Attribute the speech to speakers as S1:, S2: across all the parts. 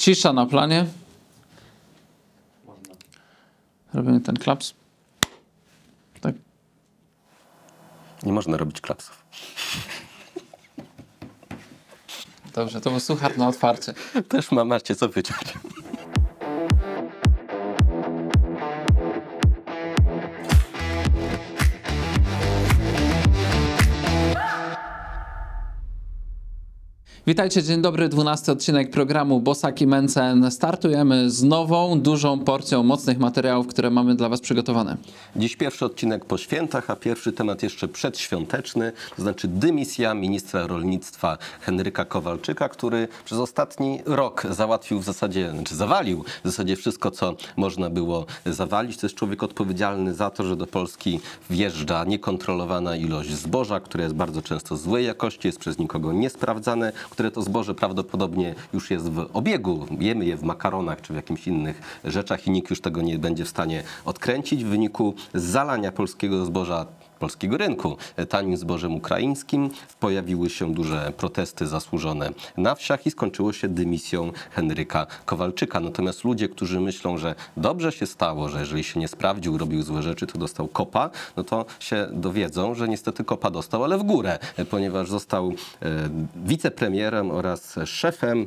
S1: Cisza na planie. Robimy ten klaps. Tak.
S2: Nie można robić klapsów.
S1: Dobrze, to był suchar na otwarcie.
S2: Też ma, macie co wyciąć.
S1: Witajcie, dzień dobry, 12 odcinek programu Bosaki Mencen. Startujemy z nową, dużą porcją mocnych materiałów, które mamy dla Was przygotowane.
S2: Dziś pierwszy odcinek po świętach, a pierwszy temat jeszcze przedświąteczny, to znaczy dymisja ministra rolnictwa Henryka Kowalczyka, który przez ostatni rok załatwił w zasadzie, znaczy zawalił w zasadzie wszystko, co można było zawalić. To jest człowiek odpowiedzialny za to, że do Polski wjeżdża niekontrolowana ilość zboża, które jest bardzo często złej jakości, jest przez nikogo niesprawdzane, które to zboże prawdopodobnie już jest w obiegu. Jemy je w makaronach czy w jakimś innych rzeczach i nikt już tego nie będzie w stanie odkręcić w wyniku zalania polskiego zboża polskiego rynku tanim zbożem ukraińskim. Pojawiły się duże protesty zasłużone na wsiach i skończyło się dymisją Henryka Kowalczyka. Natomiast ludzie, którzy myślą, że dobrze się stało, że jeżeli się nie sprawdził, robił złe rzeczy, to dostał kopa, no to się dowiedzą, że niestety kopa dostał, ale w górę, ponieważ został e, wicepremierem oraz szefem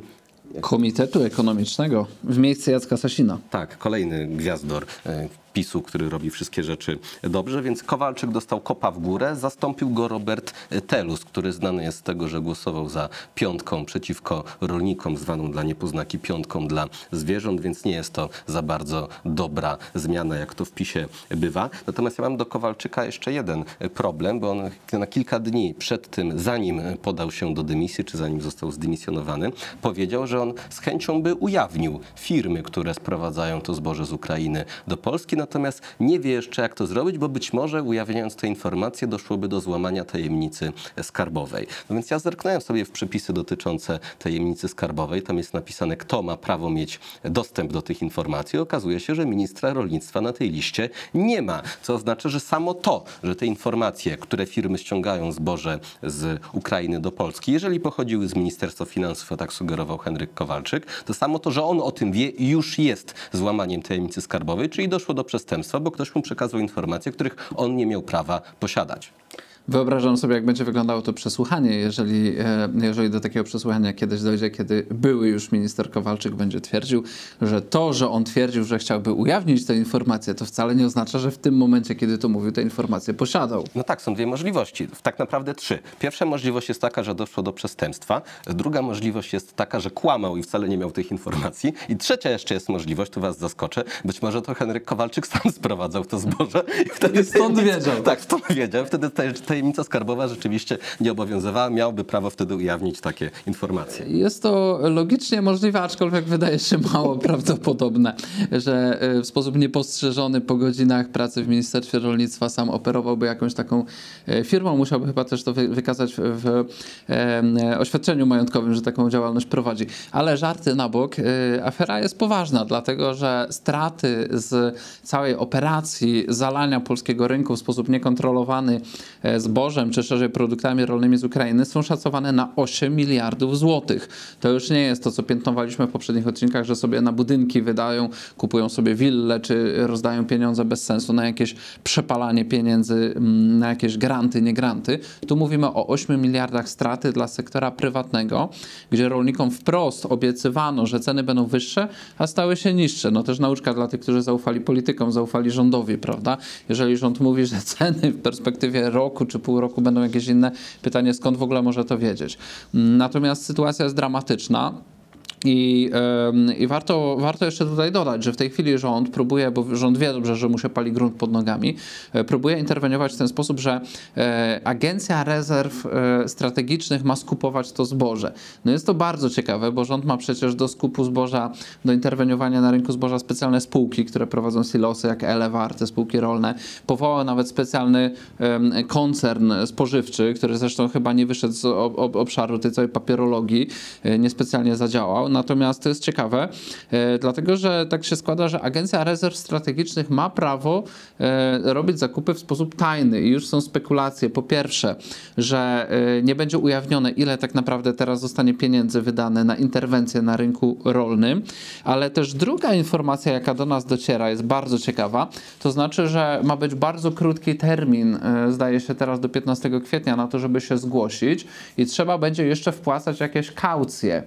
S1: Komitetu Ekonomicznego w miejsce Jacka Sasina.
S2: Tak, kolejny gwiazdor e, PiSu, który robi wszystkie rzeczy dobrze, więc Kowalczyk dostał kopa w górę, zastąpił go Robert Telus, który znany jest z tego, że głosował za piątką przeciwko rolnikom, zwaną dla niepoznaki piątką dla zwierząt, więc nie jest to za bardzo dobra zmiana, jak to w PiSie bywa. Natomiast ja mam do Kowalczyka jeszcze jeden problem, bo on na kilka dni przed tym, zanim podał się do dymisji, czy zanim został zdymisjonowany, powiedział, że on z chęcią by ujawnił firmy, które sprowadzają to zboże z Ukrainy do Polski, natomiast nie wie jeszcze, jak to zrobić, bo być może ujawniając te informacje doszłoby do złamania tajemnicy skarbowej. No więc ja zerknąłem sobie w przepisy dotyczące tajemnicy skarbowej. Tam jest napisane, kto ma prawo mieć dostęp do tych informacji. Okazuje się, że ministra rolnictwa na tej liście nie ma, co oznacza, że samo to, że te informacje, które firmy ściągają zboże z Ukrainy do Polski, jeżeli pochodziły z Ministerstwa Finansów, a tak sugerował Henryk Kowalczyk, to samo to, że on o tym wie, już jest złamaniem tajemnicy skarbowej, czyli doszło do przestępstwa, bo ktoś mu przekazał informacje, których on nie miał prawa posiadać.
S1: Wyobrażam sobie, jak będzie wyglądało to przesłuchanie, jeżeli, e, jeżeli do takiego przesłuchania kiedyś dojdzie, kiedy były już minister Kowalczyk będzie twierdził, że to, że on twierdził, że chciałby ujawnić tę informację, to wcale nie oznacza, że w tym momencie, kiedy to mówił, tę informację posiadał.
S2: No tak, są dwie możliwości. Tak naprawdę trzy. Pierwsza możliwość jest taka, że doszło do przestępstwa. Druga możliwość jest taka, że kłamał i wcale nie miał tych informacji. I trzecia jeszcze jest możliwość, tu was zaskoczę, być może to Henryk Kowalczyk sam sprowadzał to zboże. I wtedy
S1: I stąd wiedział.
S2: Tak, stąd wiedział. Wtedy tajemnica skarbowa rzeczywiście nie obowiązywała, miałby prawo wtedy ujawnić takie informacje.
S1: Jest to logicznie możliwe, aczkolwiek wydaje się mało prawdopodobne, że e, w sposób niepostrzeżony po godzinach pracy w Ministerstwie Rolnictwa sam operowałby jakąś taką e, firmą. Musiałby chyba też to wykazać w e, oświadczeniu majątkowym, że taką działalność prowadzi. Ale żarty na bok, afera jest poważna, dlatego że straty z całej operacji zalania polskiego rynku w sposób niekontrolowany zbożem, czy szerzej produktami rolnymi z Ukrainy są szacowane na 8 miliardów złotych. To już nie jest to, co piętnowaliśmy w poprzednich odcinkach, że sobie na budynki wydają, kupują sobie wille, czy rozdają pieniądze bez sensu na jakieś przepalanie pieniędzy, na jakieś granty, nie granty. Tu mówimy o 8 miliardach straty dla sektora prywatnego, gdzie rolnikom wprost obiecywano, że ceny będą wyższe, a stały się niższe. No też nauczka dla tych, którzy zaufali politykom, zaufali rządowi, prawda? Jeżeli rząd mówi, że ceny w perspektywie roku pół roku będą jakieś inne, pytanie skąd w ogóle może to wiedzieć. Natomiast sytuacja jest dramatyczna. I, I, warto, warto jeszcze tutaj dodać, że w tej chwili rząd próbuje, bo rząd wie dobrze, że mu się pali grunt pod nogami, e, próbuje interweniować w ten sposób, że e, Agencja Rezerw e, Strategicznych ma skupować to zboże. No jest to bardzo ciekawe, bo rząd ma przecież do skupu zboża, do interweniowania na rynku zboża specjalne spółki, które prowadzą silosy, jak Elewar, te spółki rolne. Powołał nawet specjalny koncern spożywczy, który zresztą chyba nie wyszedł z obszaru tej całej papierologii, niespecjalnie zadziałał natomiast to jest ciekawe, e, dlatego że tak się składa, że Agencja Rezerw Strategicznych ma prawo e, robić zakupy w sposób tajny. I już są spekulacje. Po pierwsze, że e, nie będzie ujawnione, ile tak naprawdę teraz zostanie pieniędzy wydane na interwencję na rynku rolnym, ale też druga informacja, jaka do nas dociera, jest bardzo ciekawa, to znaczy, że ma być bardzo krótki termin, zdaje się teraz do 15 kwietnia, na to, żeby się zgłosić. I trzeba będzie jeszcze wpłacać jakieś kaucje,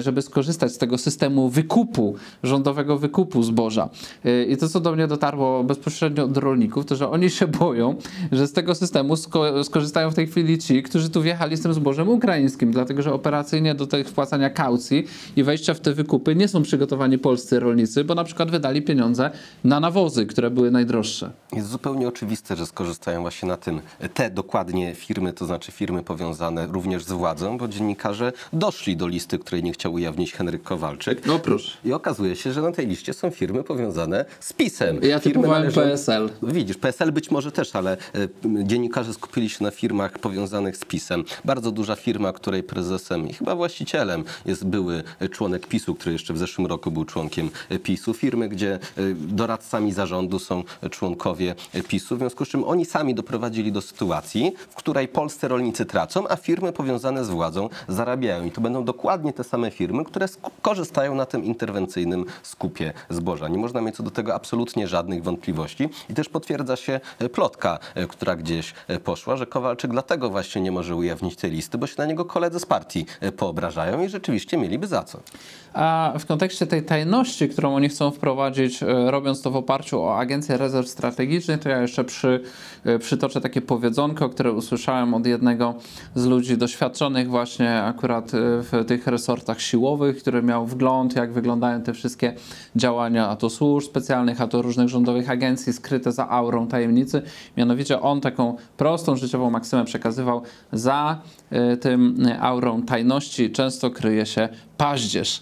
S1: żeby skorzystać z tego systemu wykupu, rządowego wykupu zboża. E, I to, co do mnie dotarło bezpośrednio od rolników, to że oni się boją, że z tego systemu sko skorzystają w tej chwili ci, którzy tu wjechali z tym zbożem ukraińskim, dlatego że operacyjnie do tych wpłacania kaucji i wejścia w te wykupy nie są przygotowani polscy rolnicy, bo na przykład wydali pieniądze na nawozy, które były najdroższe.
S2: Jest zupełnie oczywiste, że skorzystają właśnie na tym te dokładnie firmy, to znaczy firmy powiązane również z władzą, bo dziennikarze doszli do listy, której nie chciał ujawnić Henryk Kowalczyk.
S1: No proszę.
S2: I okazuje się, że na tej liście są firmy powiązane z PiSem.
S1: Ja
S2: firmy
S1: typowałem PSL.
S2: Widzisz, PSL być może też, ale e, dziennikarze skupili się na firmach powiązanych z PiSem. Bardzo duża firma, której prezesem i chyba właścicielem jest były członek PiSu, który jeszcze w zeszłym roku był członkiem PiSu. Firmy, gdzie e, doradcami zarządu są członkowie PiSu, w związku z czym oni sami doprowadzili do sytuacji, w której polscy rolnicy tracą, a firmy powiązane z władzą zarabiają. I to będą dokładnie te same firmy, które korzystają na tym interwencyjnym skupie zboża. Nie można mieć co do tego absolutnie żadnych wątpliwości. I też potwierdza się e, plotka, e, która gdzieś e, poszła, że Kowalczyk dlatego właśnie nie może ujawnić tej listy, bo się na niego koledzy z partii poobrażają i rzeczywiście mieliby za co.
S1: A w kontekście tej tajności, którą oni chcą wprowadzić, robiąc to w oparciu o Agencję Rezerw Strategicznych, to ja jeszcze przy, przytoczę takie powiedzonko, które usłyszałem od jednego z ludzi doświadczonych właśnie akurat w tych resortach siłowych, który miał wgląd, jak wyglądają te wszystkie działania, a to służb specjalnych, a to różnych rządowych agencji skryte za aurą tajemnicy. Mianowicie on taką prostą życiową maksymę przekazywał za e, tym aurą tajności często kryje się paździerz.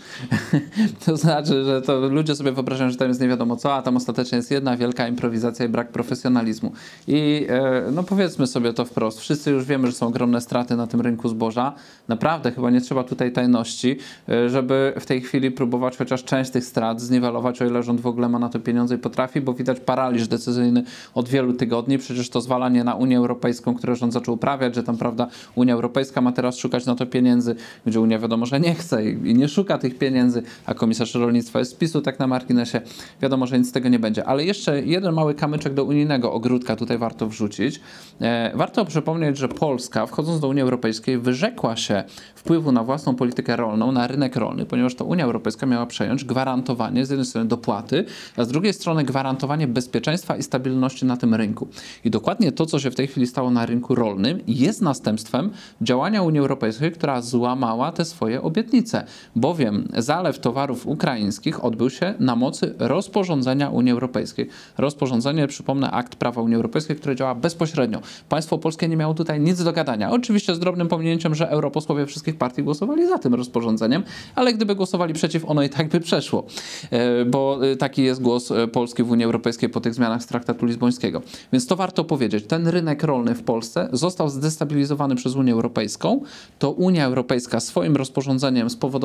S1: to znaczy, że to ludzie sobie wyobrażają, że tam jest nie wiadomo co, a tam ostatecznie jest jedna wielka improwizacja i brak profesjonalizmu. I e, no powiedzmy sobie to wprost, wszyscy już wiemy, że są ogromne straty na tym rynku zboża. Naprawdę chyba nie trzeba tutaj tajności, e, żeby w tej chwili próbować chociaż część tych strat zniwelować, o ile rząd w ogóle ma na to pieniądze i potrafi, bo widać paraliż decyzyjny od wielu tygodni. Przecież to zwalanie na Unię Europejską, które rząd zaczął uprawiać, że tam, prawda, Unia Europejska ma teraz szukać na to pieniędzy, gdzie Unia wiadomo, że nie chce i, i nie szuka tych pieniędzy, a komisarz rolnictwa jest z PiSu, tak na marginesie. Wiadomo, że nic z tego nie będzie. Ale jeszcze jeden mały kamyczek do unijnego ogródka tutaj warto wrzucić. E, warto przypomnieć, że Polska, wchodząc do Unii Europejskiej, wyrzekła się wpływu na własną politykę rolną, na rynek rolny, ponieważ to Unia Europejska miała przejąć gwarantowanie z jednej strony dopłaty, a z drugiej strony gwarantowanie bezpieczeństwa i stabilności na tym rynku. I dokładnie to, co się w tej chwili stało na rynku rolnym, jest następstwem działania Unii Europejskiej, która złamała te swoje obietnice, bowiem zalew towarów ukraińskich odbył się na mocy rozporządzenia Unii Europejskiej. Rozporządzenie, przypomnę, akt prawa Unii Europejskiej, które działa bezpośrednio. Państwo polskie nie miało tutaj nic do gadania. Oczywiście z drobnym pominięciem, że europosłowie wszystkich partii głosowali za tym rozporządzeniem, ale gdyby głosowali przeciw, ono i tak by przeszło, E, bo e, taki jest głos e, Polski w Unii Europejskiej po tych zmianach z traktatu lizbońskiego. Więc to warto powiedzieć. Ten rynek rolny w Polsce został zdestabilizowany przez Unię Europejską. To Unia Europejska swoim rozporządzeniem spowodowała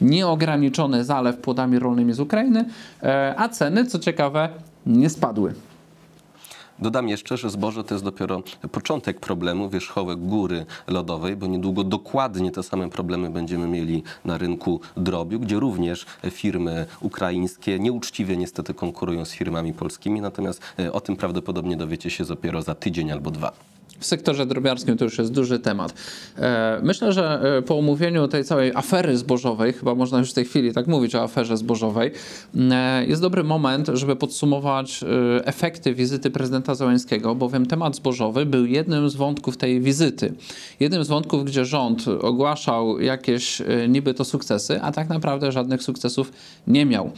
S1: nieograniczony zalew płodami rolnymi z Ukrainy, e, a ceny, co ciekawe, nie spadły.
S2: Dodam jeszcze, że zboże to jest dopiero początek problemu, wierzchołek góry lodowej, bo niedługo dokładnie te same problemy będziemy mieli na rynku drobiu, gdzie również firmy ukraińskie nieuczciwie niestety konkurują z firmami polskimi, natomiast e, o tym prawdopodobnie dowiecie się dopiero za tydzień albo dwa.
S1: W sektorze drobiarskim to już jest duży temat. E, Myślę, że e, po omówieniu tej całej afery zbożowej, chyba można już w tej chwili tak mówić o aferze zbożowej, e, jest dobry moment, żeby podsumować efekty wizyty prezydenta Załęskiego, bowiem temat zbożowy był jednym z wątków tej wizyty. Jednym z wątków, gdzie rząd ogłaszał jakieś niby to sukcesy, a tak naprawdę żadnych sukcesów nie miał.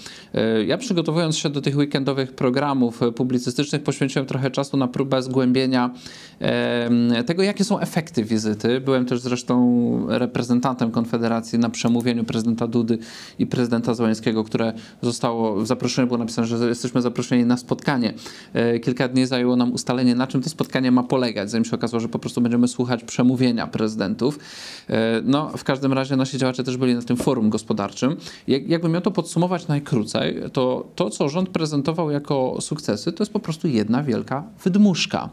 S1: Ja przygotowując się do tych weekendowych programów publicystycznych poświęciłem trochę czasu na próbę zgłębienia tego, jakie są efekty wizyty. Byłem też zresztą reprezentantem Konfederacji na przemówieniu prezydenta Dudy i prezydenta Załęskiego, które zostało, w zaproszeniu było napisane, że jesteśmy zaproszeni na spotkanie. E, kilka dni zajęło nam ustalenie, na czym to spotkanie ma polegać, zanim się okazało, że po prostu będziemy słuchać przemówienia prezydentów. E, no, w każdym razie nasi działacze też byli na tym forum gospodarczym. Jak, jakbym miał to podsumować najkrócej, to to, co rząd prezentował jako sukcesy, to jest po prostu jedna wielka wydmuszka.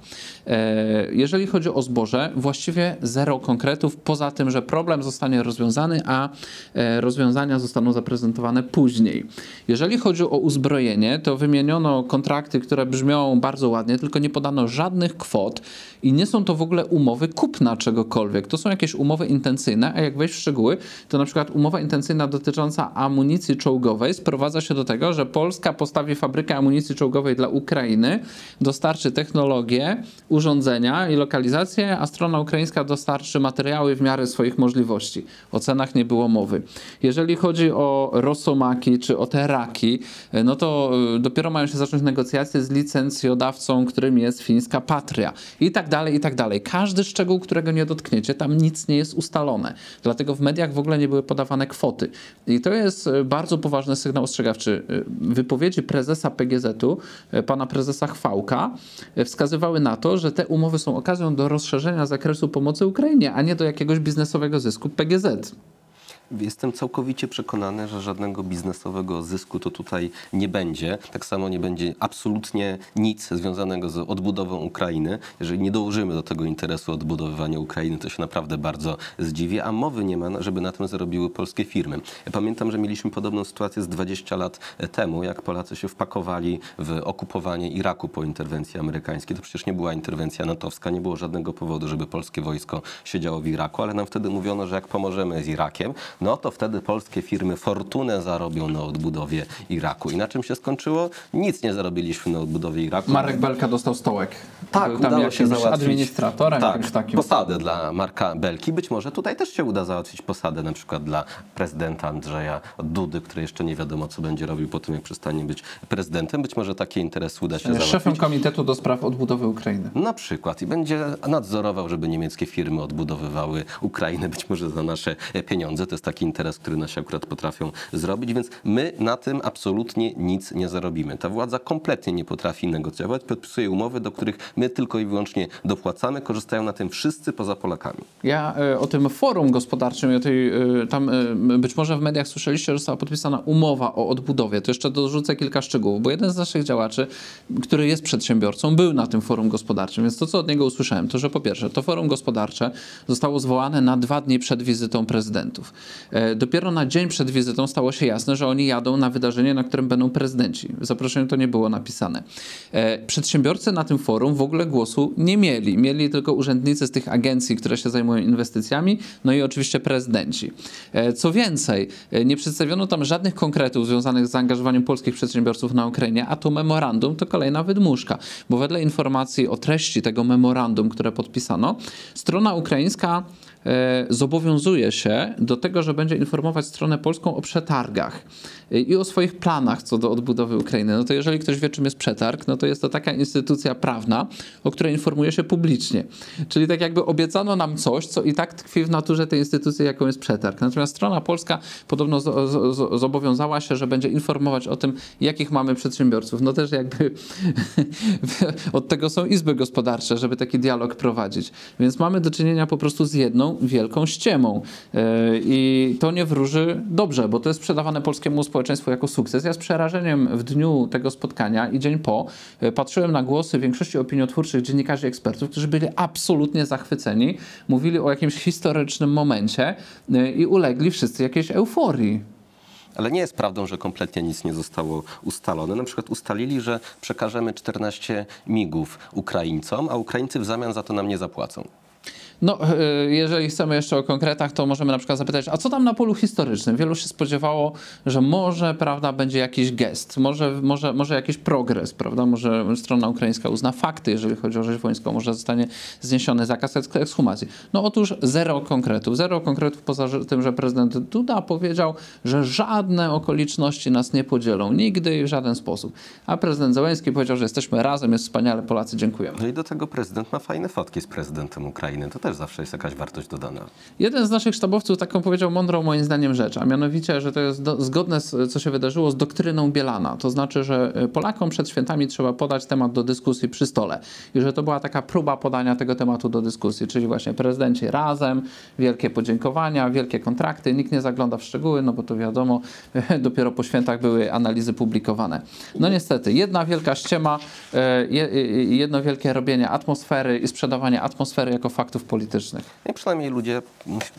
S1: E, jeżeli chodzi o zboże, właściwie zero konkretów, poza tym, że problem zostanie rozwiązany, a e, rozwiązania zostaną zaprezentowane później. Jeżeli chodzi o uzbrojenie, to wymieniono kontrakty, które brzmią bardzo ładnie, tylko nie podano żadnych kwot i nie są to w ogóle umowy kupna czegokolwiek. To są jakieś umowy intencyjne, a jak wejść w szczegóły, to na przykład umowa intencyjna dotycząca amunicji czołgowej sprowadza się do tego, że Polska postawi fabrykę amunicji czołgowej dla Ukrainy, dostarczy technologię, urządzenia i lokalizację, a strona ukraińska dostarczy materiały w miarę swoich możliwości. O cenach nie było mowy. Jeżeli chodzi o rosomaki czy o te raki, no to y, dopiero mają się zacząć negocjacje z licencjodawcą, którym jest fińska Patria i tak dalej, i tak dalej. Każdy szczegół, którego nie dotkniecie, tam nic nie jest ustalone. Dlatego w mediach w ogóle nie były podawane kwoty. I to jest y, bardzo poważny sygnał ostrzegawczy. Wypowiedzi prezesa PGZ-u, pana prezesa Chwałka, wskazywały na to, że te umowy są okazją do rozszerzenia zakresu pomocy Ukrainie, a nie do jakiegoś biznesowego zysku PGZ.
S2: Jestem całkowicie przekonany, że żadnego biznesowego zysku to tutaj nie będzie. Tak samo nie będzie absolutnie nic związanego z odbudową Ukrainy. Jeżeli nie dołożymy do tego interesu odbudowywania Ukrainy, to się naprawdę bardzo zdziwię, a mowy nie ma, żeby na tym zarobiły polskie firmy. Ja pamiętam, że mieliśmy podobną sytuację z 20 lat temu, jak Polacy się wpakowali w okupowanie Iraku po interwencji amerykańskiej. To przecież nie była interwencja natowska, nie było żadnego powodu, żeby polskie wojsko siedziało w Iraku, ale nam wtedy mówiono, że jak pomożemy z Irakiem, no to wtedy polskie firmy fortunę zarobią na odbudowie Iraku. I na czym się skończyło? Nic nie zarobiliśmy na odbudowie Iraku.
S1: Marek Belka dostał stołek.
S2: Tak, Był udało się załatwić
S1: administratorem,
S2: tak,
S1: takim.
S2: posadę dla Marka Belki. Być może tutaj też się uda załatwić posadę na przykład dla prezydenta Andrzeja Dudy, który jeszcze nie wiadomo, co będzie robił po tym, jak przestanie być prezydentem. Być może takie interesy uda się
S1: Szefem
S2: załatwić.
S1: Szefem Komitetu do Spraw Odbudowy Ukrainy.
S2: Na przykład. I będzie nadzorował, żeby niemieckie firmy odbudowywały Ukrainę, być może za nasze pieniądze. To jest taki interes, który nasi akurat potrafią zrobić, więc my na tym absolutnie nic nie zarobimy. Ta władza kompletnie nie potrafi negocjować, podpisuje umowy, do których my tylko i wyłącznie dopłacamy, korzystają na tym wszyscy poza Polakami.
S1: Ja y, o tym forum gospodarczym, o tej, y, tam y, być może w mediach słyszeliście, że została podpisana umowa o odbudowie. To jeszcze dorzucę kilka szczegółów, bo jeden z naszych działaczy, który jest przedsiębiorcą, był na tym forum gospodarczym, więc to, co od niego usłyszałem, to, że po pierwsze, to forum gospodarcze zostało zwołane na dwa dni przed wizytą prezydentów. Dopiero na dzień przed wizytą stało się jasne, że oni jadą na wydarzenie, na którym będą prezydenci. W zaproszeniu to nie było napisane. E, przedsiębiorcy na tym forum w ogóle głosu nie mieli. Mieli tylko urzędnicy z tych agencji, które się zajmują inwestycjami, no i oczywiście prezydenci. E, co więcej, e, nie przedstawiono tam żadnych konkretów związanych z zaangażowaniem polskich przedsiębiorców na Ukrainie, a to memorandum to kolejna wydmuszka, bo wedle informacji o treści tego memorandum, które podpisano, strona ukraińska E, zobowiązuje się do tego, że będzie informować stronę polską o przetargach e, i o swoich planach co do odbudowy Ukrainy. No to jeżeli ktoś wie, czym jest przetarg, no to jest to taka instytucja prawna, o której informuje się publicznie. Czyli tak jakby obiecano nam coś, co i tak tkwi w naturze tej instytucji, jaką jest przetarg. Natomiast strona polska podobno zobowiązała się, że będzie informować o tym, jakich mamy przedsiębiorców. No też jakby od tego są izby gospodarcze, żeby taki dialog prowadzić. Więc mamy do czynienia po prostu z jedną wielką ściemą. E, I to nie wróży dobrze, bo to jest sprzedawane polskiemu społeczeństwu jako sukces. Ja z przerażeniem w dniu tego spotkania i dzień po e, patrzyłem na głosy większości opiniotwórczych dziennikarzy ekspertów, którzy byli absolutnie zachwyceni, mówili o jakimś historycznym momencie e, i ulegli wszyscy jakiejś euforii.
S2: Ale nie jest prawdą, że kompletnie nic nie zostało ustalone. Na przykład ustalili, że przekażemy 14 migów Ukraińcom, a Ukraińcy w zamian za to nam nie zapłacą.
S1: No, y, jeżeli chcemy jeszcze o konkretach, to możemy na przykład zapytać, a co tam na polu historycznym? Wielu się spodziewało, że może, prawda, będzie jakiś gest, może, może, może jakiś progres, prawda, może strona ukraińska uzna fakty, jeżeli chodzi o rzeź wojską, może zostanie zniesiony zakaz ekshumacji. No otóż zero konkretów, zero konkretów poza tym, że prezydent Duda powiedział, że żadne okoliczności nas nie podzielą, nigdy i w żaden sposób. A prezydent Zełenski powiedział, że jesteśmy razem, jest wspaniale, Polacy, dziękujemy.
S2: No i do tego prezydent ma fajne fotki z prezydentem Ukrainy, to też zawsze jest jakaś wartość dodana.
S1: Jeden z naszych sztabowców taką powiedział mądrą moim zdaniem rzecz, a mianowicie, że to jest do, zgodne z co się wydarzyło z doktryną Bielana. To znaczy, że y, Polakom przed świętami trzeba podać temat do dyskusji przy stole. I że to była taka próba podania tego tematu do dyskusji, czyli właśnie prezydenci razem, wielkie podziękowania, wielkie kontrakty, nikt nie zagląda w szczegóły, no bo to wiadomo, dopiero po świętach były analizy publikowane. No niestety, jedna wielka ściema, y, jedno wielkie robienie atmosfery i sprzedawanie atmosfery jako faktów politycznych.
S2: I przynajmniej ludzie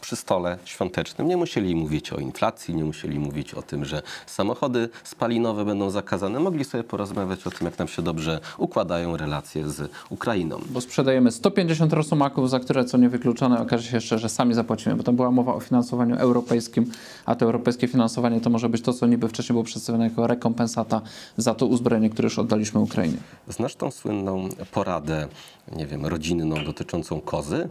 S2: przy stole świątecznym nie musieli mówić o inflacji, nie musieli mówić o tym, że samochody spalinowe będą zakazane. Mogli sobie porozmawiać o tym, jak nam się dobrze układają relacje z Ukrainą.
S1: Bo sprzedajemy 150 rosumaków, za które, co niewykluczone, okaże się jeszcze, że sami zapłacimy, bo tam była mowa o finansowaniu europejskim, a to europejskie finansowanie to może być to, co niby wcześniej było przedstawione jako rekompensata za to uzbrojenie, które już oddaliśmy Ukrainie.
S2: Znasz tą słynną poradę, nie wiem, rodzinną dotyczącą kozy?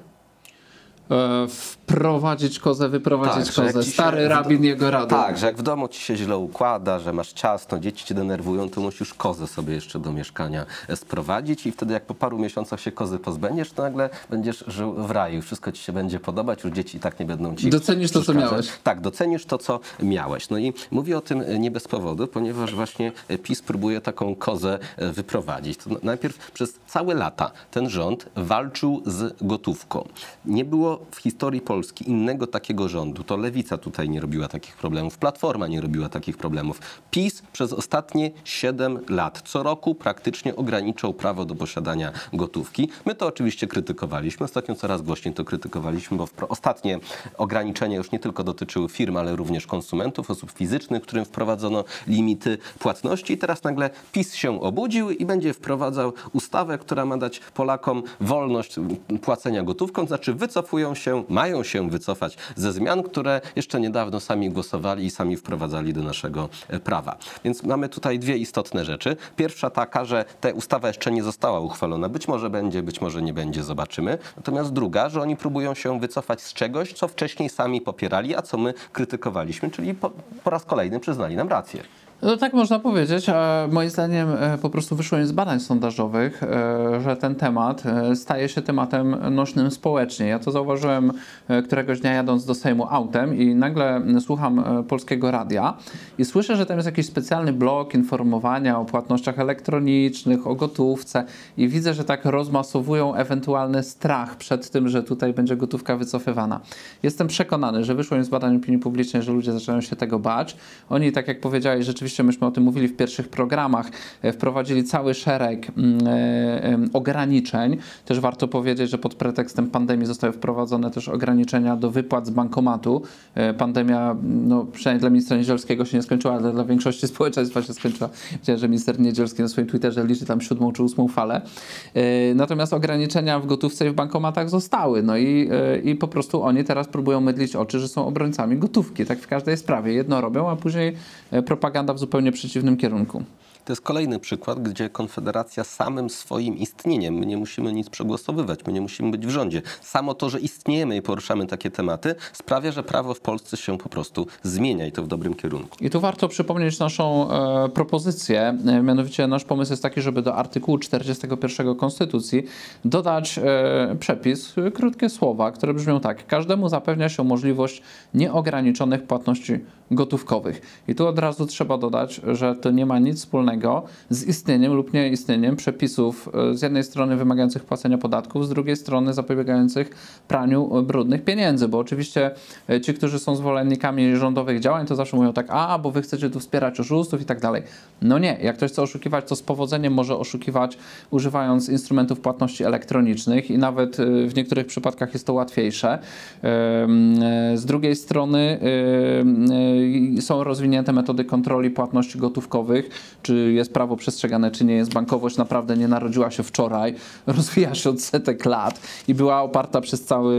S1: E, wprowadzić kozę, wyprowadzić tak, kozę. Stary rabin jego rady.
S2: Tak, że jak w domu ci się źle układa, że masz ciasno, dzieci cię denerwują, to musisz kozę sobie jeszcze do mieszkania sprowadzić i wtedy jak po paru miesiącach się kozy pozbędziesz, to nagle będziesz żył w raju. Wszystko ci się będzie podobać, już dzieci i tak nie będą ci
S1: Docenisz to, co miałeś.
S2: Tak, docenisz to, co miałeś. No i mówię o tym nie bez powodu, ponieważ właśnie PiS próbuje taką kozę wyprowadzić. To najpierw przez całe lata ten rząd walczył z gotówką. Nie było w historii Polski innego takiego rządu. To Lewica tutaj nie robiła takich problemów, Platforma nie robiła takich problemów. PiS przez ostatnie 7 lat co roku praktycznie ograniczał prawo do posiadania gotówki. My to oczywiście krytykowaliśmy. Ostatnio coraz głośniej to krytykowaliśmy, bo ostatnie ograniczenia już nie tylko dotyczyły firm, ale również konsumentów, osób fizycznych, którym wprowadzono limity płatności. I teraz nagle PiS się obudził i będzie wprowadzał ustawę, która ma dać Polakom wolność płacenia gotówką, znaczy wycofują się, mają się wycofać ze zmian, które jeszcze niedawno sami głosowali i sami wprowadzali do naszego e, prawa. Więc mamy tutaj dwie istotne rzeczy. Pierwsza taka, że ta ustawa jeszcze nie została uchwalona. Być może będzie, być może nie będzie, zobaczymy. Natomiast druga, że oni próbują się wycofać z czegoś, co wcześniej sami popierali, a co my krytykowaliśmy, czyli po, po raz kolejny przyznali nam rację.
S1: No tak można powiedzieć, moim zdaniem e, po prostu wyszło z badań sondażowych, e, że ten temat e, staje się tematem nośnym społecznie. Ja to zauważyłem któregoś dnia jadąc do Sejmu autem i nagle słucham polskiego radia i słyszę, że tam jest jakiś specjalny blok informowania o płatnościach elektronicznych, o gotówce i widzę, że tak rozmasowują ewentualny strach przed tym, że tutaj będzie gotówka wycofywana. Jestem przekonany, że wyszło z badań opinii publicznej, że ludzie zaczynają się tego bać. Oni, tak jak powiedziałeś, rzeczywiście oczywiście myśmy o tym mówili w pierwszych programach, e, wprowadzili cały szereg mm, e, ograniczeń. Też warto powiedzieć, że pod pretekstem pandemii zostały wprowadzone też ograniczenia do wypłat z bankomatu. E, pandemia, no przynajmniej dla ministra Niedzielskiego się nie skończyła, ale dla większości społeczeństwa się skończyła. Widziałem, że minister Niedzielski na swoim Twitterze liczy tam siódmą czy ósmą falę. Natomiast ograniczenia w gotówce i w bankomatach zostały. No i, i po prostu oni teraz próbują mydlić oczy, że są obrońcami gotówki. Tak w każdej sprawie. Jedno robią, a później propaganda w zupełnie przeciwnym kierunku.
S2: To jest kolejny przykład, gdzie Konfederacja samym swoim istnieniem, my nie musimy nic przegłosowywać, my nie musimy być w rządzie. Samo to, że istniejemy i poruszamy takie tematy, sprawia, że prawo w Polsce się po prostu zmienia i to w dobrym kierunku.
S1: I tu warto przypomnieć naszą e, propozycję. E, mianowicie nasz pomysł jest taki, żeby do artykułu 41 Konstytucji dodać e, przepis, krótkie słowa, które brzmią tak. Każdemu zapewnia się możliwość nieograniczonych płatności gotówkowych. I tu od razu trzeba dodać, że to nie ma nic wspólnego z istnieniem lub nieistnieniem przepisów e, z jednej strony wymagających płacenia podatków, z drugiej strony zapobiegających praniu brudnych pieniędzy, bo oczywiście e, ci, którzy są zwolennikami rządowych działań, to zawsze mówią tak, a, bo wy chcecie tu wspierać oszustów i tak dalej. No nie, jak ktoś chce oszukiwać, to z powodzeniem może oszukiwać używając instrumentów płatności elektronicznych i nawet e, w niektórych przypadkach jest to łatwiejsze. Z drugiej strony są rozwinięte metody kontroli płatności gotówkowych, czy czy jest prawo przestrzegane, czy nie jest. Bankowość naprawdę nie narodziła się wczoraj, rozwija się od setek lat i była oparta przez cały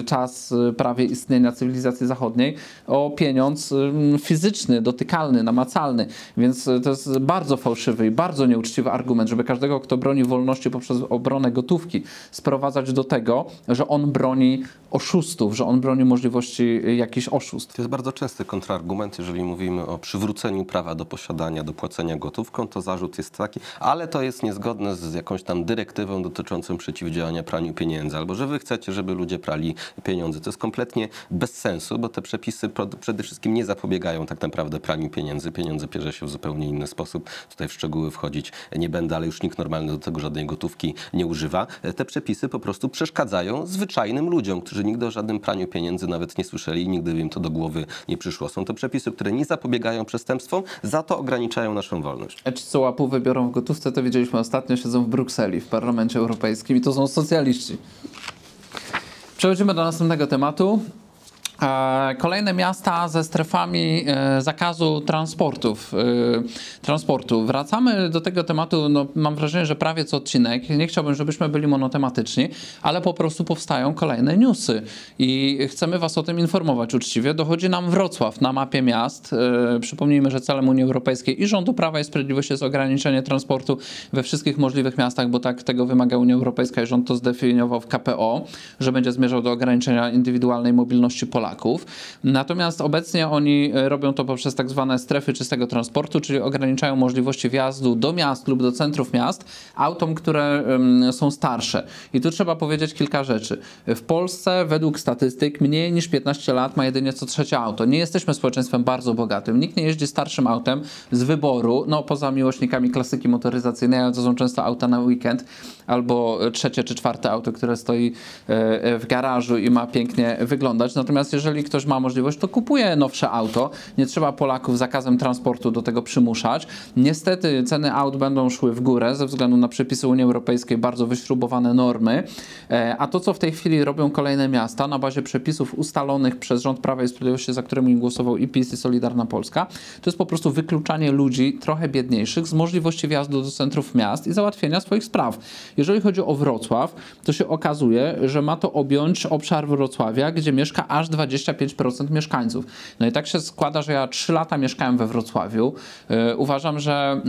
S1: y, czas y, prawie istnienia cywilizacji zachodniej o pieniądz y, fizyczny, dotykalny, namacalny. Więc to jest bardzo fałszywy i bardzo nieuczciwy argument, żeby każdego, kto broni wolności poprzez obronę gotówki, sprowadzać do tego, że on broni oszustów, że on broni możliwości jakichś oszustw.
S2: To jest bardzo częsty kontrargument, jeżeli mówimy o przywróceniu prawa do posiadania, do płacenia gotówką, to zarzut jest taki, ale to jest niezgodne z jakąś tam dyrektywą dotyczącą przeciwdziałania praniu pieniędzy, albo że wy chcecie, żeby ludzie prali pieniądze. To jest kompletnie bez sensu, bo te przepisy przede wszystkim nie zapobiegają tak naprawdę praniu pieniędzy. Pieniądze bierze się w zupełnie inny sposób. Tutaj w szczegóły wchodzić nie będę, ale już nikt normalny do tego żadnej gotówki nie używa. Te przepisy po prostu przeszkadzają zwyczajnym ludziom, którzy nigdy o żadnym praniu pieniędzy nawet nie słyszeli i nigdy im to do głowy nie przyszło. Są to przepisy, które nie zapobiegają przestępstwom, za to ograniczają naszą wolność.
S1: Ci, co łapów wybiorą w gotówce, to widzieliśmy ostatnio, siedzą w Brukseli, w Parlamencie Europejskim i to są socjaliści. Przechodzimy do następnego tematu. E, kolejne miasta ze strefami e, zakazu transportów. E, transportu. Wracamy do tego tematu, no, mam wrażenie, że prawie co odcinek. Nie chciałbym, żebyśmy byli monotematyczni, ale po prostu powstają kolejne newsy i chcemy Was o tym informować uczciwie. Dochodzi nam Wrocław na mapie miast. Przypomnijmy, że celem Unii Europejskiej i rządu Prawa i Sprawiedliwości jest ograniczenie transportu we wszystkich możliwych miastach, bo tak tego wymaga Unia Europejska i rząd to zdefiniował w KPO, że będzie zmierzał do ograniczenia indywidualnej mobilności Polaków. Polaków. Natomiast obecnie oni e, robią to poprzez tak zwane strefy czystego transportu, czyli ograniczają możliwości wjazdu do miast lub do centrów miast autom, które są starsze. I tu trzeba powiedzieć kilka rzeczy. W Polsce według statystyk mniej niż 15 lat ma jedynie co trzecie auto. Nie jesteśmy społeczeństwem bardzo bogatym. Nikt nie jeździ starszym autem z wyboru, no poza miłośnikami klasyki motoryzacyjnej, ale to są często auta na weekend, albo trzecie czy czwarte auto, które stoi e, e, w garażu i ma pięknie wyglądać. Natomiast jeżeli ktoś ma możliwość, to kupuje nowsze auto. Nie trzeba Polaków zakazem transportu do tego przymuszać. Niestety ceny aut będą szły w górę ze względu na przepisy Unii Europejskiej, bardzo wyśrubowane normy. E, a to, co w tej chwili robią kolejne miasta na bazie przepisów ustalonych przez rząd Prawa i Sprawiedliwości, za którymi głosował i PiS i Solidarna Polska, to jest po prostu wykluczanie ludzi trochę biedniejszych z możliwości wjazdu do centrów miast i załatwienia swoich spraw. Jeżeli chodzi o Wrocław, to się okazuje, że ma to objąć obszar Wrocławia, gdzie mieszka aż 25% mieszkańców. No i tak się składa, że ja 3 lata mieszkałem we Wrocławiu. Yy, uważam, że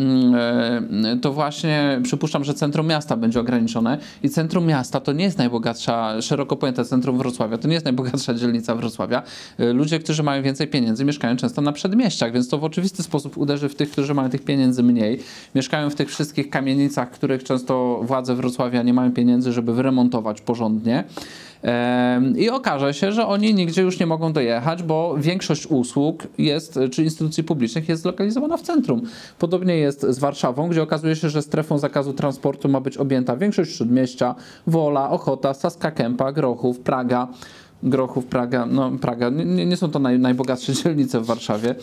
S1: yy, to właśnie przypuszczam, że centrum miasta będzie ograniczone i centrum miasta to nie jest najbogatsza, szeroko pojęte centrum Wrocławia, to nie jest najbogatsza dzielnica Wrocławia. Yy, ludzie, którzy mają więcej pieniędzy, mieszkają często na przedmieściach, więc to w oczywisty sposób uderzy w tych, którzy mają tych pieniędzy mniej. Mieszkają w tych wszystkich kamienicach, których często władze Wrocławia nie mają pieniędzy, żeby wyremontować porządnie. I okaże się, że oni nigdzie już nie mogą dojechać, bo większość usług jest, czy instytucji publicznych jest zlokalizowana w centrum. Podobnie jest z Warszawą, gdzie okazuje się, że strefą zakazu transportu ma być objęta większość śródmieścia, Wola, Ochota, Saska Kępa, Grochów, Praga. Grochów, Praga, no Praga, nie, nie są to naj, najbogatsze dzielnice w Warszawie. E,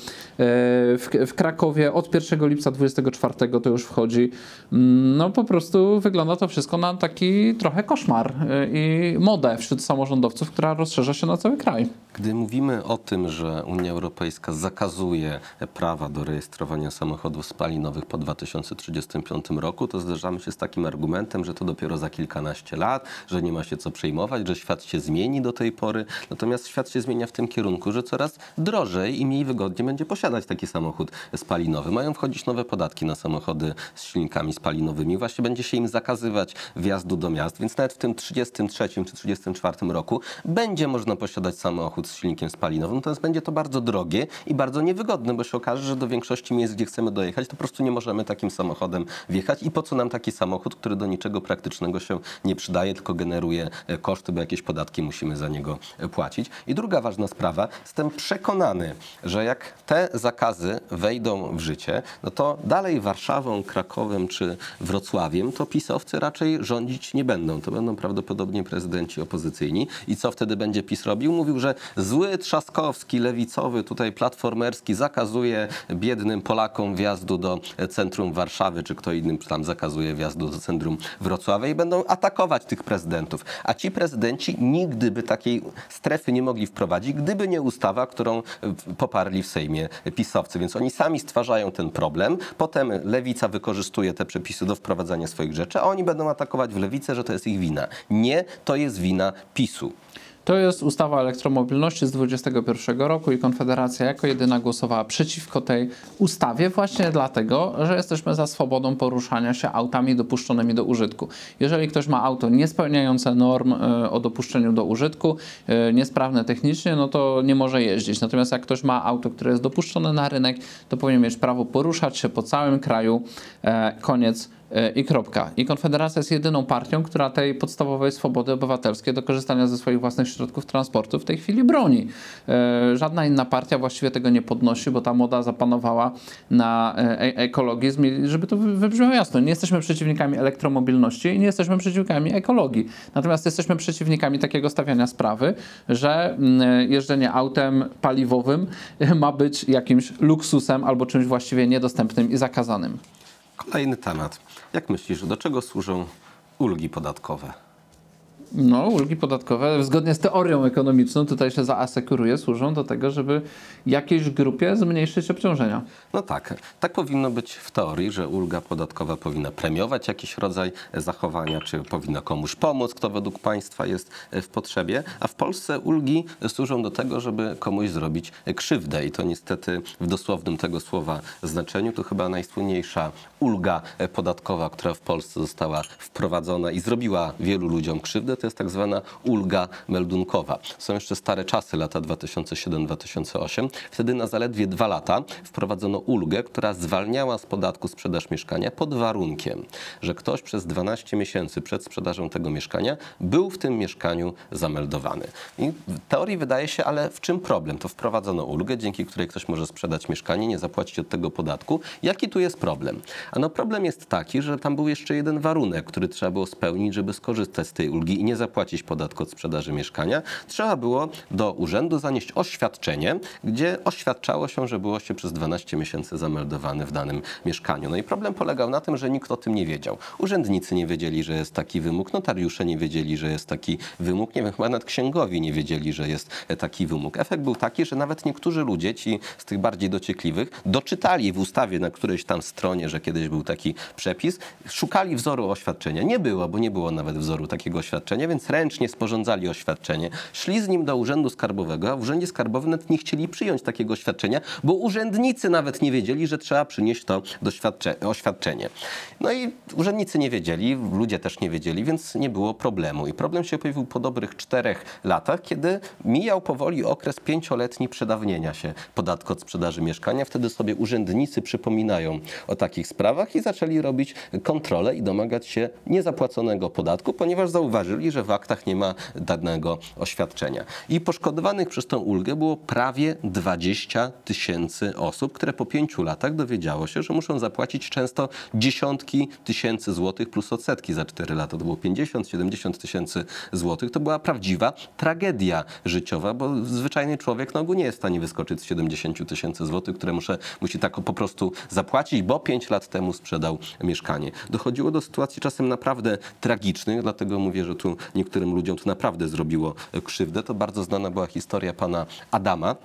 S1: w, w, Krakowie od 1 lipca 24 to już wchodzi. Mm, no po prostu wygląda to wszystko na taki trochę koszmar e, i modę wśród samorządowców, która rozszerza się na cały kraj.
S2: Gdy mówimy o tym, że Unia Europejska zakazuje prawa do rejestrowania samochodów spalinowych po 2035 roku, to zderzamy się z takim argumentem, że to dopiero za kilkanaście lat, że nie ma się co przejmować, że świat się zmieni do tej pory Natomiast świat się zmienia w tym kierunku, że coraz drożej i mniej wygodnie będzie posiadać taki samochód spalinowy. Mają wchodzić nowe podatki na samochody z silnikami spalinowymi. Właśnie będzie się im zakazywać wjazdu do miast, więc nawet w tym 33 czy 34 roku będzie można posiadać samochód z silnikiem spalinowym. Natomiast będzie to bardzo drogie i bardzo niewygodne, bo się okaże, że do większości miejsc, gdzie chcemy dojechać, to po prostu nie możemy takim samochodem wjechać. I po co nam taki samochód, który do niczego praktycznego się nie przydaje, tylko generuje koszty, bo jakieś podatki musimy za niego płacić. I druga ważna sprawa, jestem przekonany, że jak te zakazy wejdą w życie, no to dalej Warszawą, Krakowem czy Wrocławiem to pisowcy raczej rządzić nie będą. To będą prawdopodobnie prezydenci opozycyjni. I co wtedy będzie PiS robił? Mówił, że zły Trzaskowski, lewicowy, tutaj platformerski zakazuje biednym Polakom wjazdu do centrum Warszawy, czy kto innym tam zakazuje wjazdu do centrum Wrocławia i będą atakować tych prezydentów. A ci prezydenci nigdy by takiej strefy nie mogli wprowadzić, gdyby nie ustawa, którą poparli w Sejmie pisowcy. Więc oni sami stwarzają ten problem. Potem lewica wykorzystuje te przepisy do wprowadzania swoich rzeczy, a oni będą atakować w lewicę, że to jest ich wina. Nie, to jest wina PiSu.
S1: To jest ustawa o elektromobilności z 2021 roku i Konfederacja jako jedyna głosowała przeciwko tej ustawie właśnie dlatego, że jesteśmy za swobodą poruszania się autami dopuszczonymi do użytku. Jeżeli ktoś ma auto niespełniające norm e, o dopuszczeniu do użytku, e, niesprawne technicznie, no to nie może jeździć. Natomiast jak ktoś ma auto, które jest dopuszczone na rynek, to powinien mieć prawo poruszać się po całym kraju. E, koniec i kropka. I Konfederacja jest jedyną partią, która tej podstawowej swobody obywatelskiej do korzystania ze swoich własnych środków transportu w tej chwili broni. E, żadna inna partia właściwie tego nie podnosi, bo ta moda zapanowała na e, ekologizm. żeby to wybrzmiało jasno, nie jesteśmy przeciwnikami elektromobilności i nie jesteśmy przeciwnikami ekologii. Natomiast jesteśmy przeciwnikami takiego stawiania sprawy, że mm, jeżdżenie autem paliwowym ma być jakimś luksusem albo czymś właściwie niedostępnym i zakazanym.
S2: Kolejny temat. Jak myślisz, do czego służą ulgi podatkowe?
S1: No, ulgi podatkowe, zgodnie z teorią ekonomiczną, tutaj się zaasekuruje, służą do tego, żeby jakiejś grupie zmniejszyć obciążenia.
S2: No tak, tak powinno być w teorii, że ulga podatkowa powinna premiować jakiś rodzaj zachowania, czy powinna komuś pomóc, kto według państwa jest w potrzebie, a w Polsce ulgi służą do tego, żeby komuś zrobić krzywdę. I to niestety w dosłownym tego słowa znaczeniu. To chyba najsłynniejsza ulga podatkowa, która w Polsce została wprowadzona i zrobiła wielu ludziom krzywdę, to jest tak zwana ulga meldunkowa. Są jeszcze stare czasy, lata 2007-2008. Wtedy na zaledwie dwa lata wprowadzono ulgę, która zwalniała z podatku sprzedaż mieszkania pod warunkiem, że ktoś przez 12 miesięcy przed sprzedażą tego mieszkania był w tym mieszkaniu zameldowany. I w teorii wydaje się, ale w czym problem? To wprowadzono ulgę, dzięki której ktoś może sprzedać mieszkanie, nie zapłacić od tego podatku. Jaki tu jest problem? Ano problem jest taki, że tam był jeszcze jeden warunek, który trzeba było spełnić, żeby skorzystać z tej ulgi i nie zapłacić podatku od sprzedaży mieszkania, trzeba było do urzędu zanieść oświadczenie, gdzie oświadczało się, że było się przez 12 miesięcy zameldowany w danym mieszkaniu. No i problem polegał na tym, że nikt o tym nie wiedział. Urzędnicy nie wiedzieli, że jest taki wymóg, notariusze nie wiedzieli, że jest taki wymóg, nie wiem, chyba nawet księgowi nie wiedzieli, że jest taki wymóg. Efekt był taki, że nawet niektórzy ludzie, ci z tych bardziej dociekliwych, doczytali w ustawie na którejś tam stronie, że kiedyś był taki przepis, szukali wzoru oświadczenia. Nie było, bo nie było nawet wzoru takiego oświadczenia oświadczenie, więc ręcznie sporządzali oświadczenie, szli z nim do Urzędu Skarbowego, a w Urzędzie Skarbowym nawet nie chcieli przyjąć takiego oświadczenia, bo urzędnicy nawet nie wiedzieli, że trzeba przynieść to oświadczenie. No i urzędnicy nie wiedzieli, ludzie też nie wiedzieli, więc nie było problemu. I problem się pojawił po dobrych czterech latach, kiedy mijał powoli okres pięcioletni przedawnienia się podatku od sprzedaży mieszkania. Wtedy sobie urzędnicy przypominają o takich sprawach i zaczęli robić kontrolę i domagać się niezapłaconego podatku, ponieważ zauważyli, że w aktach nie ma danego oświadczenia. I poszkodowanych przez tę ulgę było prawie 20 tysięcy osób, które po pięciu latach dowiedziało się, że muszą zapłacić często dziesiątki tysięcy złotych plus odsetki za 4 lata. To było 50-70 tysięcy złotych. To była prawdziwa tragedia życiowa, bo zwyczajny człowiek na ogół nie jest w stanie wyskoczyć z 70 tysięcy złotych, które muszę, musi tak po prostu zapłacić, bo 5 lat temu sprzedał mieszkanie. Dochodziło do sytuacji czasem naprawdę tragicznych, dlatego mówię, że tu niektórym ludziom to naprawdę zrobiło krzywdę. To bardzo znana była historia pana Adama,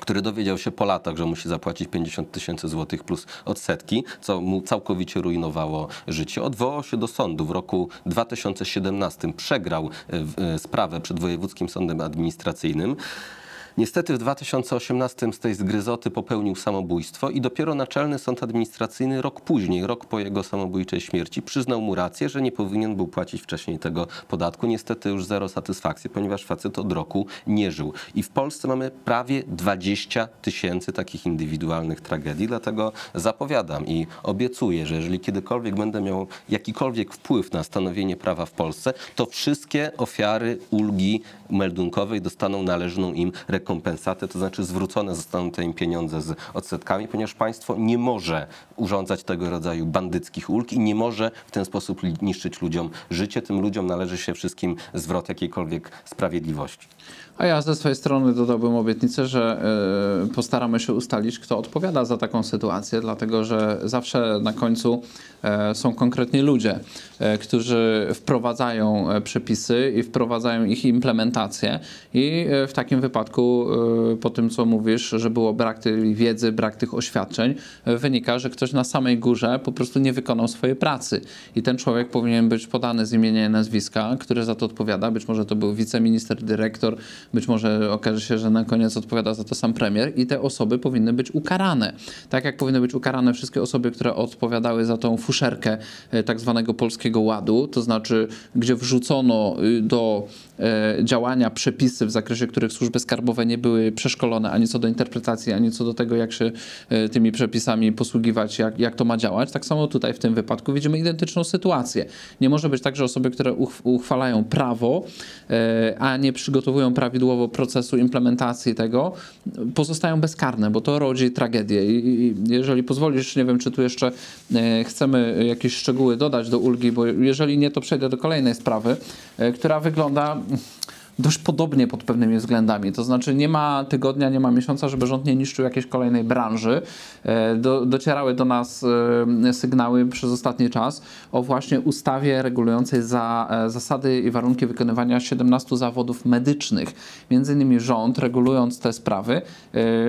S2: który dowiedział się po latach, że musi zapłacić 50 tysięcy złotych plus odsetki, co mu całkowicie rujnowało życie. Odwołał się do sądu w roku 2017, przegrał e, e, sprawę przed Wojewódzkim Sądem Administracyjnym. Niestety w 2018 z tej zgryzoty popełnił samobójstwo i dopiero Naczelny Sąd Administracyjny rok później, rok po jego samobójczej śmierci, przyznał mu rację, że nie powinien był płacić wcześniej tego podatku. Niestety już zero satysfakcji, ponieważ facet od roku nie żył. I w Polsce mamy prawie 20 tysięcy takich indywidualnych tragedii, dlatego zapowiadam i obiecuję, że jeżeli kiedykolwiek będę miał jakikolwiek wpływ na stanowienie prawa w Polsce, to wszystkie ofiary ulgi meldunkowej dostaną należną im rekompensatę rekompensatę, to znaczy zwrócone zostaną te im pieniądze z odsetkami, ponieważ państwo nie może urządzać tego rodzaju bandyckich ulg i nie może w ten sposób niszczyć ludziom życie. Tym ludziom należy się wszystkim zwrot jakiejkolwiek sprawiedliwości.
S1: A ja ze swojej strony dodałbym obietnicę, że y, postaramy się ustalić, kto odpowiada za taką sytuację, dlatego że zawsze na końcu y, są konkretni ludzie, y, którzy wprowadzają przepisy i wprowadzają ich implementację. I w takim wypadku, po tym co mówisz, że było brak tej wiedzy, brak tych oświadczeń, wynika, że ktoś na samej górze po prostu nie wykonał swojej pracy. I ten człowiek powinien być podany z imienia i nazwiska, który za to odpowiada. Być może to był wiceminister, dyrektor, być może okaże się, że na koniec odpowiada za to sam premier i te osoby powinny być ukarane. Tak jak powinny być ukarane wszystkie osoby, które odpowiadały za tą fuszerkę e, tak zwanego polskiego ładu, to znaczy, gdzie wrzucono y, do e, działania przepisy, w zakresie których służby skarbowe nie były przeszkolone ani co do interpretacji, ani co do tego, jak się e, tymi przepisami posługiwać, jak, jak to ma działać. Tak samo tutaj w tym wypadku widzimy identyczną sytuację. Nie może być tak, że osoby, które uchwalają prawo, a nie przygotowują prawidłowo procesu implementacji tego, pozostają bezkarne, bo to rodzi tragedię. I jeżeli pozwolisz, nie wiem, czy tu jeszcze e, chcemy jakieś szczegóły dodać do ulgi, bo jeżeli nie, to przejdę do kolejnej sprawy, e, która wygląda dość podobnie pod pewnymi względami. To znaczy nie ma tygodnia, nie ma miesiąca, żeby rząd nie niszczył jakiejś kolejnej branży. E, do, docierały do nas e, sygnały przez ostatni czas o właśnie ustawie regulującej za, e, zasady i warunki wykonywania 17 zawodów medycznych. Między innymi rząd, regulując te sprawy,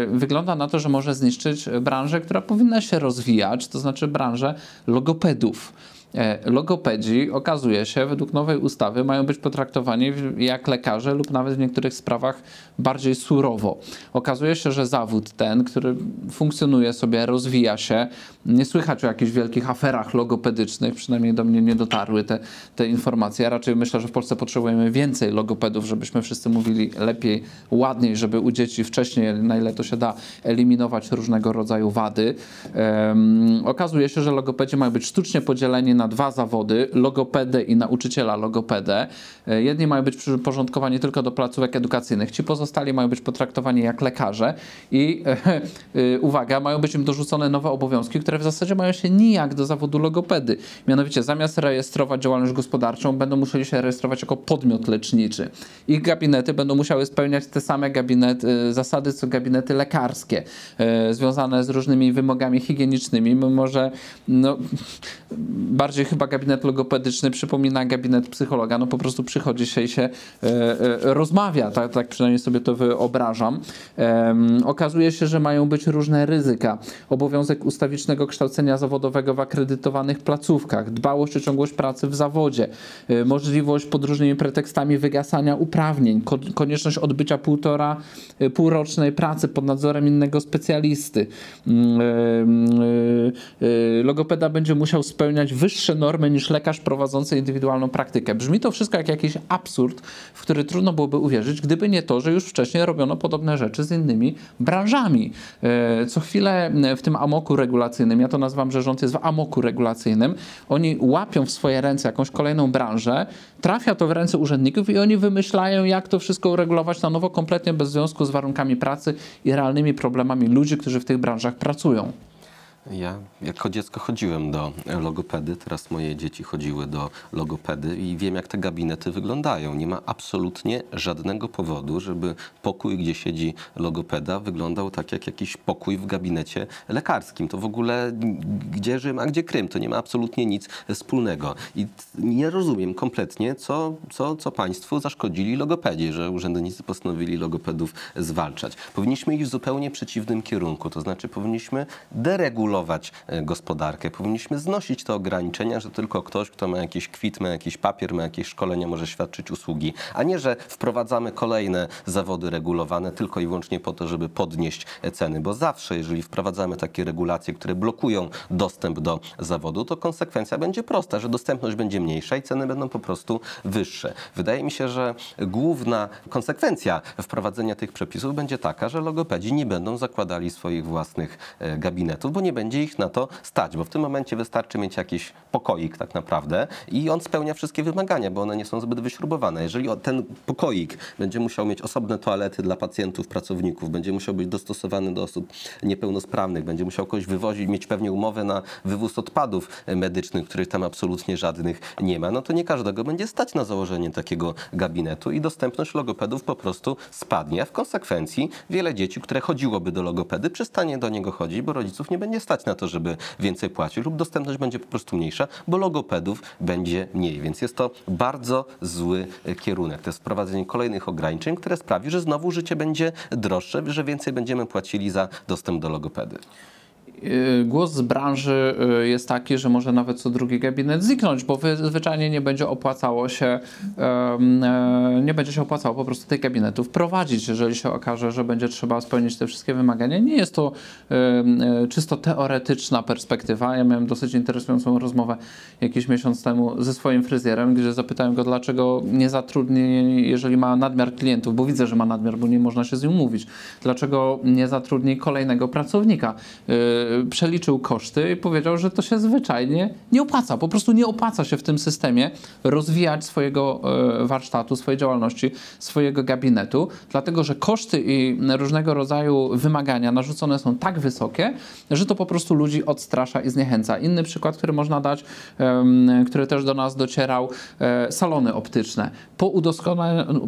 S1: wygląda na to, że może zniszczyć branżę, która powinna się rozwijać, to znaczy branżę logopedów. E, logopedzi, okazuje się, według nowej ustawy mają być potraktowani jak lekarze lub nawet w niektórych sprawach bardziej surowo. Okazuje się, że zawód ten, który funkcjonuje sobie, rozwija się, nie słychać o jakichś wielkich aferach logopedycznych, przynajmniej do mnie nie dotarły te, te informacje. Ja raczej myślę, że w Polsce potrzebujemy więcej logopedów, żebyśmy wszyscy mówili lepiej, ładniej, żeby u dzieci wcześniej, na ile to się da, eliminować różnego rodzaju wady. Um, okazuje się, że logopedzi mają być sztucznie podzieleni na na dwa zawody, logopedę i nauczyciela logopedę. E, jedni mają być przyporządkowani tylko do placówek edukacyjnych, ci pozostali mają być potraktowani jak lekarze i e, e, uwaga, mają być im dorzucone nowe obowiązki, które w zasadzie mają się nijak do zawodu logopedy. Mianowicie zamiast rejestrować działalność gospodarczą, będą musieli się rejestrować jako podmiot leczniczy. Ich gabinety będą musiały spełniać te same gabinety, zasady co gabinety lekarskie, związane z różnymi wymogami higienicznymi, mimo że no, bardziej bardziej chyba gabinet logopedyczny przypomina gabinet psychologa, no po prostu przychodzi się i się e, e, rozmawia, tak, tak przynajmniej sobie to wyobrażam. E, okazuje się, że mają być różne ryzyka. Obowiązek ustawicznego kształcenia zawodowego w akredytowanych placówkach, dbałość o ciągłość pracy w zawodzie, e, możliwość pod różnymi pretekstami wygasania uprawnień, ko konieczność odbycia półtora, e, półrocznej pracy pod nadzorem innego specjalisty. Mm, e, logopeda będzie musiał spełniać wyższe wyższe normy niż lekarz prowadzący indywidualną praktykę. Brzmi to wszystko jak jakiś absurd, w który trudno byłoby uwierzyć, gdyby nie to, że już wcześniej robiono podobne rzeczy z innymi branżami. E, co chwilę w tym amoku regulacyjnym, ja to nazywam, że rząd jest w amoku regulacyjnym, oni łapią w swoje ręce jakąś kolejną branżę, trafia to w ręce urzędników i oni wymyślają, jak to wszystko uregulować na nowo, kompletnie bez związku z warunkami pracy i realnymi problemami ludzi, którzy w tych branżach pracują.
S2: Ja jako dziecko chodziłem do logopedy, teraz moje dzieci chodziły do logopedy i wiem, jak te gabinety wyglądają. Nie ma absolutnie żadnego powodu, żeby pokój, gdzie siedzi logopeda, wyglądał tak jak jakiś pokój w gabinecie lekarskim. To w ogóle gdzie Rzym, a gdzie Krym? To nie ma absolutnie nic wspólnego. I nie rozumiem kompletnie, co, co, co państwu zaszkodzili logopedii, że urzędnicy postanowili logopedów zwalczać. Powinniśmy iść w zupełnie przeciwnym kierunku, to znaczy powinniśmy deregulować e, gospodarkę. Powinniśmy znosić te ograniczenia, że tylko ktoś, kto ma jakiś kwit, ma jakiś papier, ma jakieś szkolenie, może świadczyć usługi, a nie, że wprowadzamy kolejne zawody regulowane tylko i wyłącznie po to, żeby podnieść ceny. Bo zawsze, jeżeli wprowadzamy takie regulacje, które blokują dostęp do zawodu, to konsekwencja będzie prosta, że dostępność będzie mniejsza i ceny będą po prostu wyższe. Wydaje mi się, że główna konsekwencja wprowadzenia tych przepisów będzie taka, że logopedzi nie będą zakładali swoich własnych e, gabinetów, bo nie będzie będzie ich na to stać, bo w tym momencie wystarczy mieć jakiś pokoik tak naprawdę i on spełnia wszystkie wymagania, bo one nie są zbyt wyśrubowane. Jeżeli ten pokoik będzie musiał mieć osobne toalety dla pacjentów, pracowników, będzie musiał być dostosowany do osób niepełnosprawnych, będzie musiał kogoś wywozić, mieć pewnie umowę na wywóz odpadów medycznych, których tam absolutnie żadnych nie ma, no to nie każdego będzie stać na założenie takiego gabinetu i dostępność logopedów po prostu spadnie. A w konsekwencji wiele dzieci, które chodziłoby do logopedy, przestanie do niego chodzić, bo rodziców nie będzie stać na to, żeby więcej płacić lub dostępność będzie po prostu mniejsza, bo logopedów będzie mniej. Więc jest to bardzo zły e, kierunek. To jest wprowadzenie kolejnych ograniczeń, które sprawi, że znowu życie będzie droższe, że więcej będziemy płacili za dostęp do logopedy.
S1: Yy, Głos z branży yy, jest taki, że może nawet co drugi gabinet zniknąć, bo wy- zwyczajnie nie będzie opłacało się, e, nie będzie się opłacało po prostu tych gabinetów prowadzić, jeżeli się okaże, że będzie trzeba spełnić te wszystkie wymagania. Nie jest to e, czysto teoretyczna perspektywa. Ja miałem dosyć interesującą rozmowę jakiś miesiąc temu ze swoim fryzjerem, gdzie zapytałem go, dlaczego nie zatrudni, jeżeli ma nadmiar klientów, bo widzę, że ma nadmiar, bo nie można się z nim umówić. Dlaczego nie zatrudni kolejnego pracownika? Przeliczył koszty i powiedział, że to się zwyczajnie nie opłaca. Po prostu nie opłaca się w tym systemie rozwijać swojego e, warsztatu, swojej działalności, swojego gabinetu, dlatego że koszty i różnego rodzaju wymagania narzucone są tak wysokie, że to po prostu ludzi odstrasza i zniechęca. Inny przykład, który można dać, który też do nas docierał, e, salony optyczne. Po,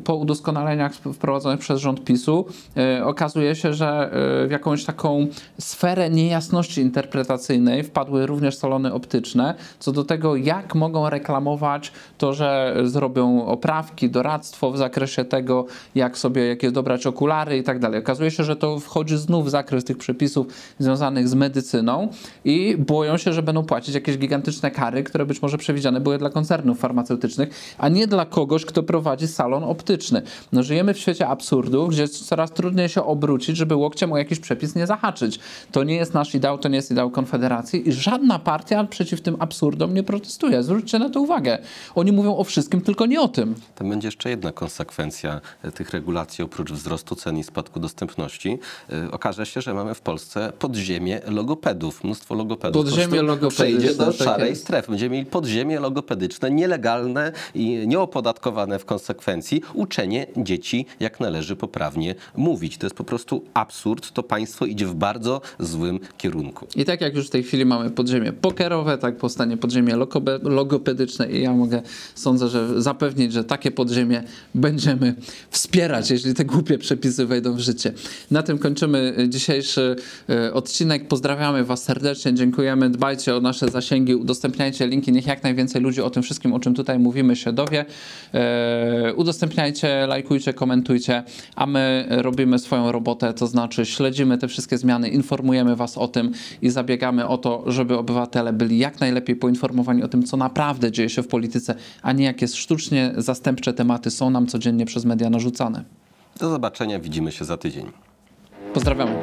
S1: po udoskonaleniach wprowadzonych przez rząd PiSu e, okazuje się, że w jakąś taką sferę niejasności interpretacyjnej wpadły również salony optyczne, co do tego, jak mogą reklamować to, że zrobią oprawki, doradztwo w zakresie tego, jak sobie, jakie dobrać okulary i tak dalej. Okazuje się, że to wchodzi znów w zakres tych przepisów związanych z medycyną i boją się, że będą płacić jakieś gigantyczne kary, które być może przewidziane były dla koncernów farmaceutycznych, a nie dla kogoś, kto prowadzi salon optyczny. No, żyjemy w świecie absurdów, gdzie coraz trudniej się obrócić, żeby łokciem o jakiś przepis nie zahaczyć. To nie jest nasz ideał, to nie jest ideał Konfederacji i żadna partia przeciw tym absurdom nie protestuje. Zwróćcie na to uwagę. Oni mówią o wszystkim, tylko nie o tym.
S2: Tam będzie jeszcze jedna konsekwencja e, tych regulacji, oprócz wzrostu cen i spadku dostępności. E, Okaże się, że mamy w Polsce podziemie logopedów. Mnóstwo logopedów.
S1: Podziemie logopedyczne,
S2: Przejdzie do
S1: tak
S2: szarej
S1: jest.
S2: strefy. Będziemy mieli podziemie logopedyczne, nielegalne i nieopodatkowane w konsekwencji. Uczenie dzieci, jak należy poprawnie mówić. To jest po prostu absurd. To państwo idzie w bardzo złym kierunku.
S1: I tak jak już w tej chwili mamy podziemie pokerowe, tak powstanie podziemie logopedyczne i ja mogę, sądzę, że zapewnić, że takie podziemie będziemy wspierać, jeśli te głupie przepisy wejdą w życie. Na tym kończymy e, dzisiejszy e, odcinek. Pozdrawiamy Was serdecznie, dziękujemy, dbajcie o nasze zasięgi, udostępniajcie linki, niech jak najwięcej ludzi o tym wszystkim, o czym tutaj mówimy, się dowie. E, udostępniajcie, lajkujcie, komentujcie, a my robimy swoją robotę, to znaczy śledzimy te wszystkie zmiany, informujemy Was o tym i zabiegamy o to, żeby obywatele byli jak najlepiej poinformowani o tym, co naprawdę dzieje się w polityce, a nie jakie sztucznie zastępcze tematy są nam codziennie przez media narzucane.
S2: Do zobaczenia. Widzimy się za tydzień.
S1: Pozdrawiamy.